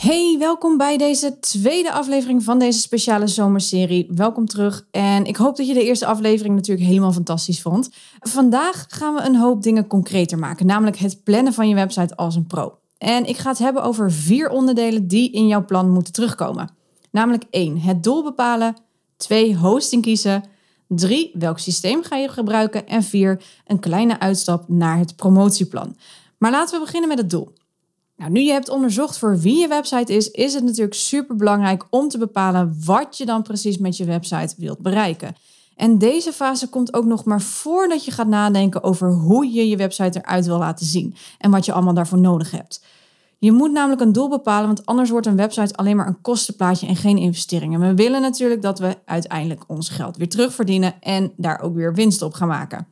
Hey, welkom bij deze tweede aflevering van deze speciale zomerserie. Welkom terug en ik hoop dat je de eerste aflevering natuurlijk helemaal fantastisch vond. Vandaag gaan we een hoop dingen concreter maken, namelijk het plannen van je website als een pro. En ik ga het hebben over vier onderdelen die in jouw plan moeten terugkomen. Namelijk 1. Het doel bepalen. 2. Hosting kiezen. 3. Welk systeem ga je gebruiken? En 4. Een kleine uitstap naar het promotieplan. Maar laten we beginnen met het doel. Nou, nu je hebt onderzocht voor wie je website is, is het natuurlijk super belangrijk om te bepalen wat je dan precies met je website wilt bereiken. En deze fase komt ook nog maar voordat je gaat nadenken over hoe je je website eruit wil laten zien en wat je allemaal daarvoor nodig hebt. Je moet namelijk een doel bepalen, want anders wordt een website alleen maar een kostenplaatje en geen investering. En we willen natuurlijk dat we uiteindelijk ons geld weer terugverdienen en daar ook weer winst op gaan maken.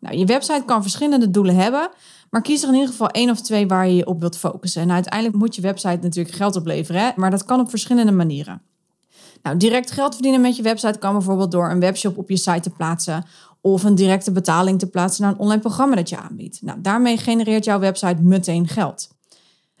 Nou, je website kan verschillende doelen hebben, maar kies er in ieder geval één of twee waar je je op wilt focussen. En uiteindelijk moet je website natuurlijk geld opleveren, hè? maar dat kan op verschillende manieren. Nou, direct geld verdienen met je website kan bijvoorbeeld door een webshop op je site te plaatsen of een directe betaling te plaatsen naar een online programma dat je aanbiedt. Nou, daarmee genereert jouw website meteen geld.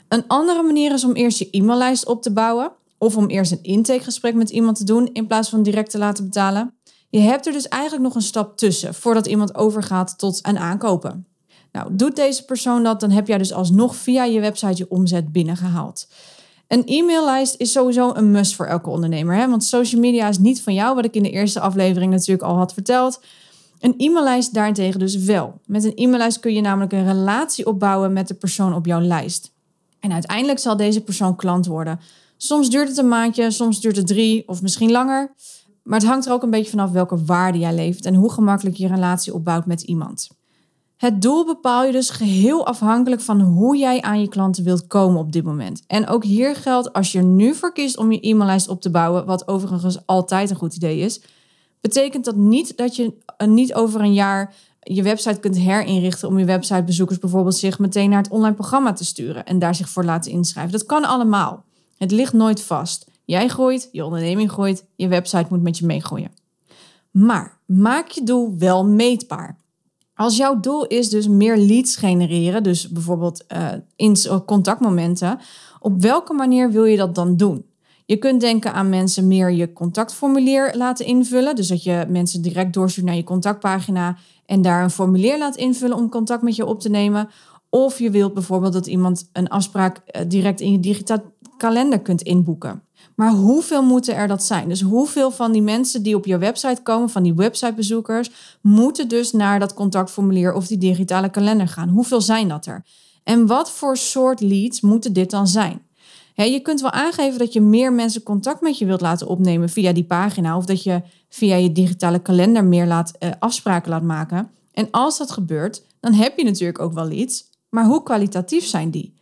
Een andere manier is om eerst je e-maillijst op te bouwen of om eerst een intakegesprek met iemand te doen in plaats van direct te laten betalen. Je hebt er dus eigenlijk nog een stap tussen voordat iemand overgaat tot een aankopen. Nou, doet deze persoon dat, dan heb jij dus alsnog via je website je omzet binnengehaald. Een e-maillijst is sowieso een must voor elke ondernemer. Hè? Want social media is niet van jou, wat ik in de eerste aflevering natuurlijk al had verteld. Een e-maillijst daarentegen dus wel. Met een e-maillijst kun je namelijk een relatie opbouwen met de persoon op jouw lijst. En uiteindelijk zal deze persoon klant worden. Soms duurt het een maandje, soms duurt het drie of misschien langer. Maar het hangt er ook een beetje vanaf welke waarde jij levert en hoe gemakkelijk je relatie opbouwt met iemand. Het doel bepaal je dus geheel afhankelijk van hoe jij aan je klanten wilt komen op dit moment. En ook hier geldt, als je er nu voor kiest om je e-maillijst op te bouwen, wat overigens altijd een goed idee is, betekent dat niet dat je niet over een jaar je website kunt herinrichten om je websitebezoekers bijvoorbeeld zich meteen naar het online programma te sturen en daar zich voor laten inschrijven. Dat kan allemaal. Het ligt nooit vast. Jij groeit, je onderneming groeit, je website moet met je meegroeien. Maar maak je doel wel meetbaar. Als jouw doel is dus meer leads genereren, dus bijvoorbeeld uh, in contactmomenten, op welke manier wil je dat dan doen? Je kunt denken aan mensen meer je contactformulier laten invullen. Dus dat je mensen direct doorstuurt naar je contactpagina en daar een formulier laat invullen om contact met je op te nemen. Of je wilt bijvoorbeeld dat iemand een afspraak eh, direct in je digitale kalender kunt inboeken. Maar hoeveel moeten er dat zijn? Dus hoeveel van die mensen die op je website komen, van die websitebezoekers, moeten dus naar dat contactformulier of die digitale kalender gaan? Hoeveel zijn dat er? En wat voor soort leads moeten dit dan zijn? je kunt wel aangeven dat je meer mensen contact met je wilt laten opnemen via die pagina of dat je via je digitale kalender meer laat, uh, afspraken laat maken. En als dat gebeurt, dan heb je natuurlijk ook wel leads, maar hoe kwalitatief zijn die?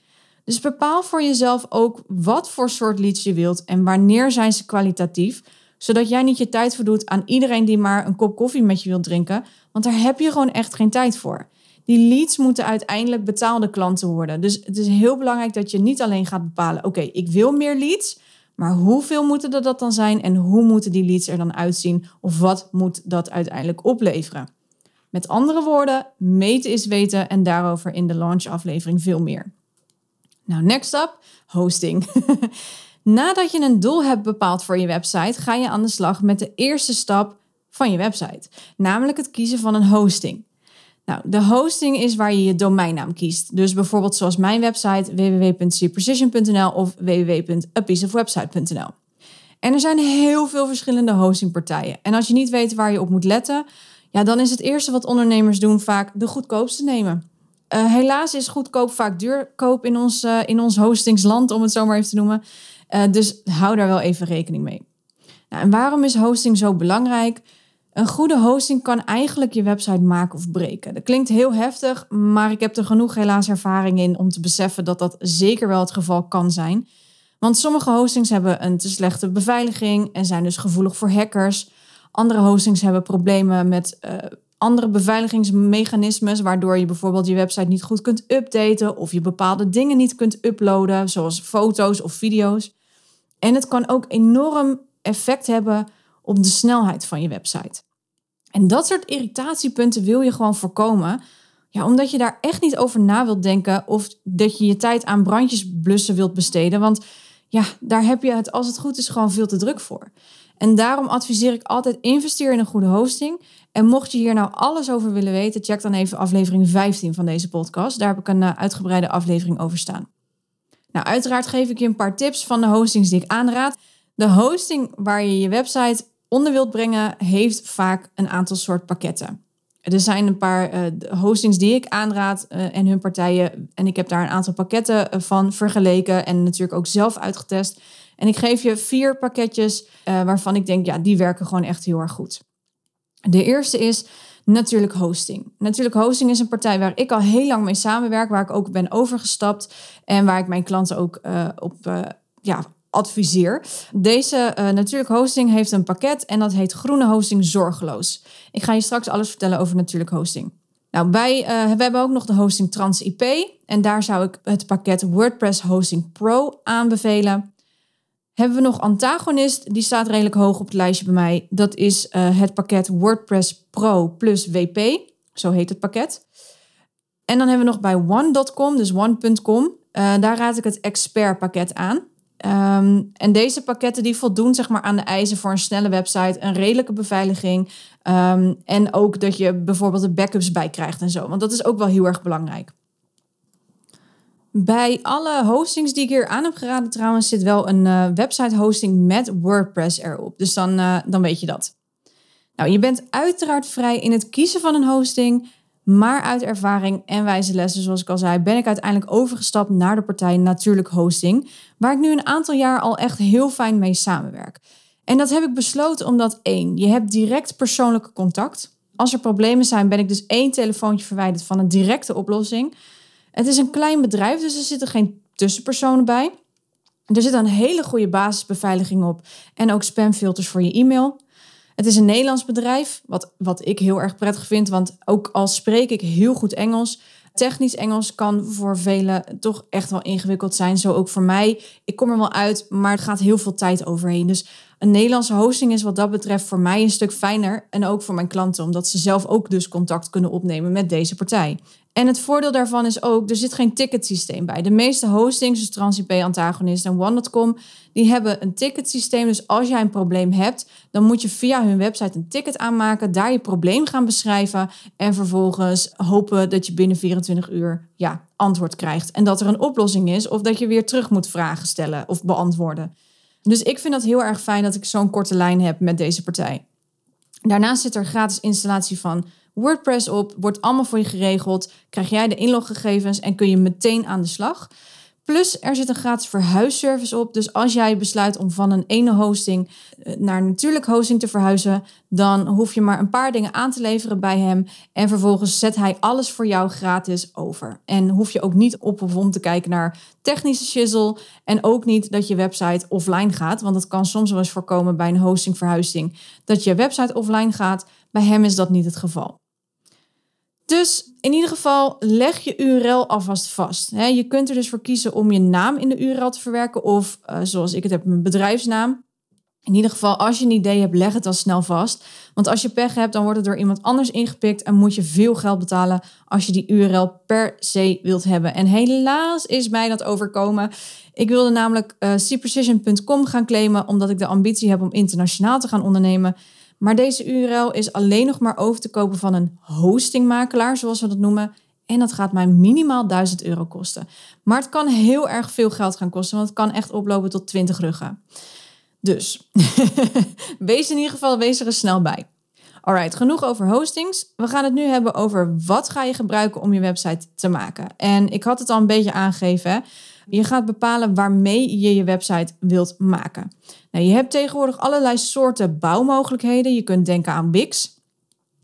Dus bepaal voor jezelf ook wat voor soort leads je wilt en wanneer zijn ze kwalitatief, zodat jij niet je tijd verdoet aan iedereen die maar een kop koffie met je wilt drinken, want daar heb je gewoon echt geen tijd voor. Die leads moeten uiteindelijk betaalde klanten worden. Dus het is heel belangrijk dat je niet alleen gaat bepalen: oké, ik wil meer leads, maar hoeveel moeten er dat dan zijn en hoe moeten die leads er dan uitzien of wat moet dat uiteindelijk opleveren? Met andere woorden, meten is weten en daarover in de launch aflevering veel meer. Nou, next up, hosting. Nadat je een doel hebt bepaald voor je website, ga je aan de slag met de eerste stap van je website, namelijk het kiezen van een hosting. Nou, de hosting is waar je je domeinnaam kiest. Dus bijvoorbeeld zoals mijn website www.cprecision.nl of www.apieceofwebsite.nl. En er zijn heel veel verschillende hostingpartijen. En als je niet weet waar je op moet letten, ja, dan is het eerste wat ondernemers doen vaak de goedkoopste nemen. Uh, helaas is goedkoop vaak duurkoop in ons, uh, in ons hostingsland, om het zo maar even te noemen. Uh, dus hou daar wel even rekening mee. Nou, en waarom is hosting zo belangrijk? Een goede hosting kan eigenlijk je website maken of breken. Dat klinkt heel heftig, maar ik heb er genoeg helaas ervaring in om te beseffen dat dat zeker wel het geval kan zijn. Want sommige hostings hebben een te slechte beveiliging en zijn dus gevoelig voor hackers. Andere hostings hebben problemen met andere beveiligingsmechanismes, waardoor je bijvoorbeeld je website niet goed kunt updaten of je bepaalde dingen niet kunt uploaden, zoals foto's of video's. En het kan ook enorm effect hebben op de snelheid van je website. En dat soort irritatiepunten wil je gewoon voorkomen. Ja, omdat je daar echt niet over na wilt denken of dat je je tijd aan brandjes blussen wilt besteden. Want ja, daar heb je het als het goed is gewoon veel te druk voor. En daarom adviseer ik altijd investeer in een goede hosting. En mocht je hier nou alles over willen weten, check dan even aflevering 15 van deze podcast. Daar heb ik een eh, uitgebreide aflevering over staan. Nou, uiteraard geef ik je een paar tips van de hostings die ik aanraad. De hosting waar je je website onder wilt brengen, heeft vaak een aantal soort pakketten. Er zijn een paar uh, hostings die ik aanraad uh, en hun partijen. En ik heb daar een aantal pakketten van vergeleken en natuurlijk ook zelf uitgetest. En ik geef je vier pakketjes uh, waarvan ik denk, ja, die werken gewoon echt heel erg goed. De eerste is natuurlijk hosting. Natuurlijk hosting is een partij waar ik al heel lang mee samenwerk, waar ik ook ben overgestapt en waar ik mijn klanten ook uh, op uh, ja, adviseer. Deze natuurlijk hosting heeft een pakket en dat heet Groene Hosting Zorgeloos. Ik ga je straks alles vertellen over natuurlijk hosting. Nou, wij we hebben ook nog de hosting Trans IP en daar zou ik het pakket WordPress Hosting Pro aanbevelen. Hebben we nog Antagonist, die staat redelijk hoog op het lijstje bij mij. Dat is uh, het pakket WordPress Pro plus WP, zo heet het pakket. En dan hebben we nog bij one.com, dus one.com, uh, daar raad ik het expert pakket aan. Um, en deze pakketten die voldoen zeg maar, aan de eisen voor een snelle website, een redelijke beveiliging um, en ook dat je bijvoorbeeld de backups bij krijgt en zo. Want dat is ook wel heel erg belangrijk. Bij alle hostings die ik hier aan heb geraden trouwens zit wel een uh, website hosting met WordPress erop. Dus dan, uh, dan weet je dat. Nou, je bent uiteraard vrij in het kiezen van een hosting. Maar uit ervaring en wijze lessen, zoals ik al zei, ben ik uiteindelijk overgestapt naar de partij Natuurlijk Hosting. Waar ik nu een aantal jaar al echt heel fijn mee samenwerk. En dat heb ik besloten omdat één, je hebt direct persoonlijke contact. Als er problemen zijn, ben ik dus één telefoontje verwijderd van een directe oplossing. Het is een klein bedrijf, dus er zitten geen tussenpersonen bij. Er zit een hele goede basisbeveiliging op en ook spamfilters voor je e-mail. Het is een Nederlands bedrijf, wat, wat ik heel erg prettig vind, want ook al spreek ik heel goed Engels, technisch Engels kan voor velen toch echt wel ingewikkeld zijn. Zo ook voor mij. Ik kom er wel uit, maar het gaat heel veel tijd overheen. Dus een Nederlandse hosting is wat dat betreft voor mij een stuk fijner. En ook voor mijn klanten, omdat ze zelf ook dus contact kunnen opnemen met deze partij. En het voordeel daarvan is ook, er zit geen ticketsysteem bij. De meeste hostings, dus TransIP, Antagonist en One.com, die hebben een ticketsysteem. Dus als jij een probleem hebt, dan moet je via hun website een ticket aanmaken, daar je probleem gaan beschrijven en vervolgens hopen dat je binnen 24 uur ja, antwoord krijgt. En dat er een oplossing is of dat je weer terug moet vragen stellen of beantwoorden. Dus ik vind dat heel erg fijn dat ik zo'n korte lijn heb met deze partij. Daarnaast zit er gratis installatie van WordPress op, wordt allemaal voor je geregeld, krijg jij de inloggegevens en kun je meteen aan de slag. Plus er zit een gratis verhuisservice op. Dus als jij besluit om van een ene hosting eh, naar natuurlijk hosting te verhuizen, dan hoef je maar een paar dingen aan te leveren bij hem. En vervolgens zet hij alles voor jou gratis over. En hoef je ook niet op of om te kijken naar technische shizzle. En ook niet dat je website offline gaat. Want dat kan soms wel eens voorkomen bij een hostingverhuizing. Dat je website offline gaat. Bij hem is dat niet het geval. Dus in ieder geval leg je URL alvast vast. Je kunt er dus voor kiezen om je naam in de URL te verwerken of uh, zoals ik het heb, mijn bedrijfsnaam. In ieder geval, als je een idee hebt, leg het dan snel vast. Want als je pech hebt, dan wordt het door iemand anders ingepikt en moet je veel geld betalen als je die URL per se wilt hebben. En helaas is mij dat overkomen. Ik wilde namelijk uh, gaan claimen omdat ik de ambitie heb om internationaal te gaan ondernemen. Maar deze URL is alleen nog maar over te kopen van een hostingmakelaar, zoals we dat noemen. En dat gaat mij minimaal 1000 euro kosten. Maar het kan heel erg veel geld gaan kosten, want het kan echt oplopen tot 20 ruggen. Dus wees in ieder geval wees er eens snel bij. Alright, genoeg over hostings. We gaan het nu hebben over wat ga je gebruiken om je website te maken. En ik had het al een beetje aangegeven. Je gaat bepalen waarmee je je website wilt maken. Nou, je hebt tegenwoordig allerlei soorten bouwmogelijkheden. Je kunt denken aan Wix.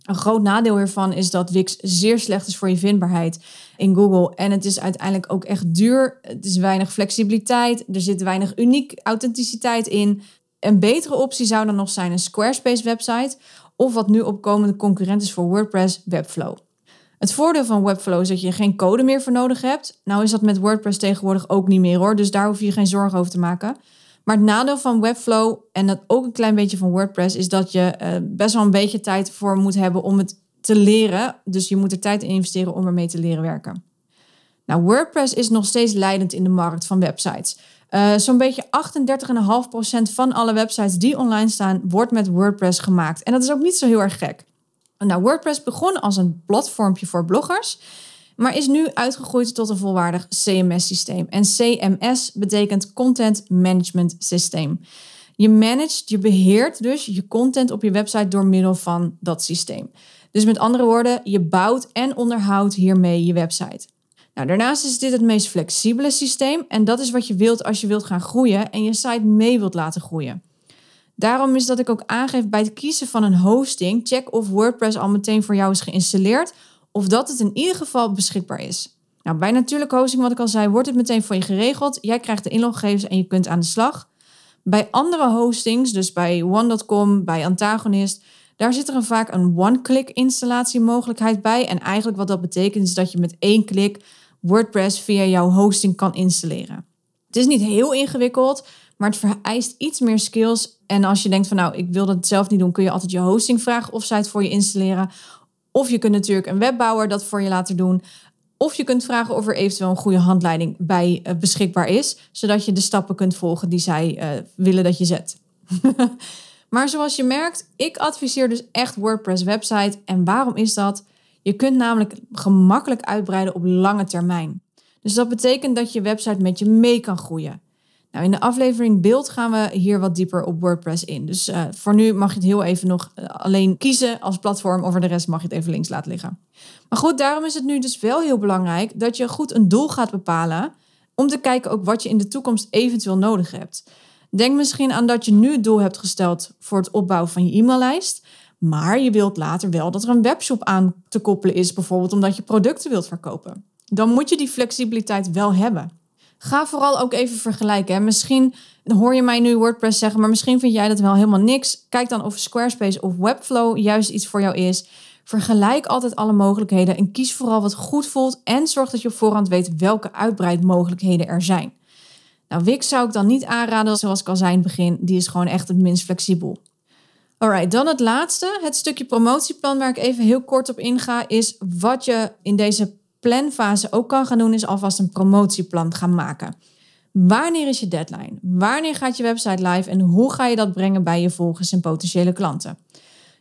Een groot nadeel hiervan is dat Wix zeer slecht is voor je vindbaarheid in Google. En het is uiteindelijk ook echt duur. Het is weinig flexibiliteit. Er zit weinig uniek authenticiteit in. Een betere optie zou dan nog zijn een Squarespace website. Of wat nu opkomende concurrent is voor WordPress, Webflow. Het voordeel van Webflow is dat je geen code meer voor nodig hebt. Nou is dat met WordPress tegenwoordig ook niet meer hoor. Dus daar hoef je geen zorgen over te maken. Maar het nadeel van Webflow en dat ook een klein beetje van WordPress is dat je uh, best wel een beetje tijd voor moet hebben om het te leren. Dus je moet er tijd in investeren om ermee te leren werken. Nou, WordPress is nog steeds leidend in de markt van websites. Uh, Zo'n beetje 38,5% van alle websites die online staan, wordt met WordPress gemaakt. En dat is ook niet zo heel erg gek. Nou, WordPress begon als een platformpje voor bloggers maar is nu uitgegroeid tot een volwaardig CMS-systeem. En CMS betekent Content Management System. Je managt, je beheert dus je content op je website door middel van dat systeem. Dus met andere woorden, je bouwt en onderhoudt hiermee je website. Nou, daarnaast is dit het meest flexibele systeem en dat is wat je wilt als je wilt gaan groeien en je site mee wilt laten groeien. Daarom is dat ik ook aangeef bij het kiezen van een hosting, check of WordPress al meteen voor jou is geïnstalleerd of dat het in ieder geval beschikbaar is. Nou, bij natuurlijke hosting, wat ik al zei, wordt het meteen voor je geregeld. Jij krijgt de inloggegevens en je kunt aan de slag. Bij andere hostings, dus bij One.com, bij Antagonist, daar zit er vaak een one-click installatiemogelijkheid bij. En eigenlijk wat dat betekent is dat je met één klik WordPress via jouw hosting kan installeren. Het is niet heel ingewikkeld, maar het vereist iets meer skills. En als je denkt van nou, ik wil dat zelf niet doen, kun je altijd je hosting vragen of zij het voor je installeren. Of je kunt natuurlijk een webbouwer dat voor je laten doen. Of je kunt vragen of er eventueel een goede handleiding bij uh, beschikbaar is, zodat je de stappen kunt volgen die zij uh, willen dat je zet. maar zoals je merkt, ik adviseer dus echt WordPress website. En waarom is dat? Je kunt namelijk gemakkelijk uitbreiden op lange termijn. Dus dat betekent dat je website met je mee kan groeien. Nou, in de aflevering beeld gaan we hier wat dieper op WordPress in. Dus uh, voor nu mag je het heel even nog uh, alleen kiezen als platform. Over de rest mag je het even links laten liggen. Maar goed, daarom is het nu dus wel heel belangrijk dat je goed een doel gaat bepalen. Om te kijken ook wat je in de toekomst eventueel nodig hebt. Denk misschien aan dat je nu het doel hebt gesteld voor het opbouwen van je e-maillijst. Maar je wilt later wel dat er een webshop aan te koppelen is, bijvoorbeeld omdat je producten wilt verkopen. Dan moet je die flexibiliteit wel hebben. Ga vooral ook even vergelijken. Misschien hoor je mij nu WordPress zeggen, maar misschien vind jij dat wel helemaal niks. Kijk dan of Squarespace of Webflow juist iets voor jou is. Vergelijk altijd alle mogelijkheden en kies vooral wat goed voelt en zorg dat je op voorhand weet welke uitbreidmogelijkheden er zijn. Nou, Wix zou ik dan niet aanraden, zoals ik al zei in het begin. Die is gewoon echt het minst flexibel. Alright, dan het laatste. Het stukje promotieplan waar ik even heel kort op inga, is wat je in deze planfase ook kan gaan doen, is alvast een promotieplan gaan maken. Wanneer is je deadline? Wanneer gaat je website live en hoe ga je dat brengen bij je volgers en potentiële klanten?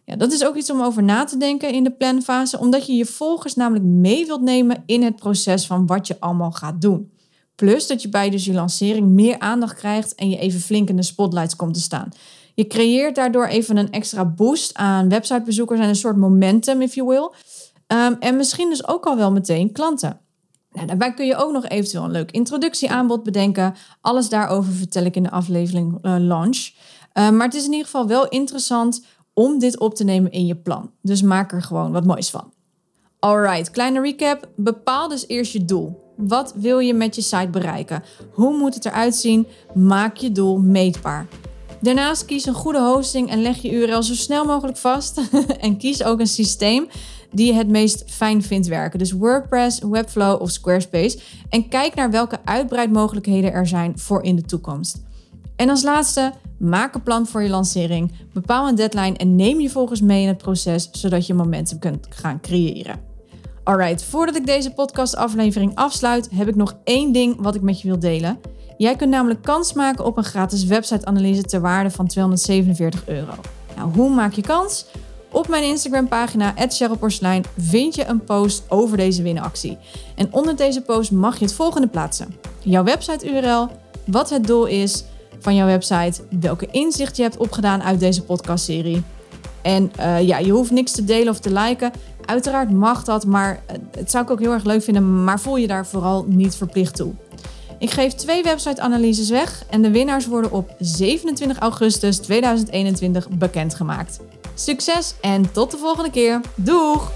Ja, dat is ook iets om over na te denken in de planfase, omdat je je volgers namelijk mee wilt nemen in het proces van wat je allemaal gaat doen. Plus dat je bij dus je lancering meer aandacht krijgt en je even flink in de spotlights komt te staan. Je creëert daardoor even een extra boost aan websitebezoekers en een soort momentum, if you will. Ehm, en misschien dus ook al wel meteen klanten. Nou, daarbij kun je ook nog eventueel een leuk introductieaanbod bedenken. Alles daarover vertel ik in de aflevering uh, Launch. Ehm, maar het is in ieder geval wel interessant om dit op te nemen in je plan. Dus maak er gewoon wat moois van. Alright, kleine recap. Bepaal dus eerst je doel. Wat wil je met je site bereiken? Hoe moet het eruit zien? Maak je doel meetbaar. Daarnaast kies een goede hosting en leg je URL zo snel mogelijk vast. en kies ook een systeem die je het meest fijn vindt werken. Dus WordPress, Webflow of Squarespace. En kijk naar welke uitbreidmogelijkheden er zijn voor in de toekomst. En als laatste, maak een plan voor je lancering. Bepaal een deadline en neem je volgers mee in het proces, zodat je momentum kunt gaan creëren. Alright, voordat ik deze podcastaflevering afsluit, heb ik nog één ding wat ik met je wil delen. Jij kunt namelijk kans maken op een gratis website-analyse ter waarde van 247 euro. Nou, hoe maak je kans? Op mijn Instagram pagina @cherylporselein vind je een post over deze winactie. En onder deze post mag je het volgende plaatsen: jouw website URL, wat het doel is van jouw website, welke inzicht je hebt opgedaan uit deze podcastserie. En uh, ja, je hoeft niks te delen of te liken. Uiteraard mag dat, maar uh, het zou ik ook heel erg leuk vinden, maar voel je daar vooral niet verplicht toe. Ik geef twee website-analyses weg en de winnaars worden op 27 augustus 2021 bekendgemaakt. Succes en tot de volgende keer. Doeg!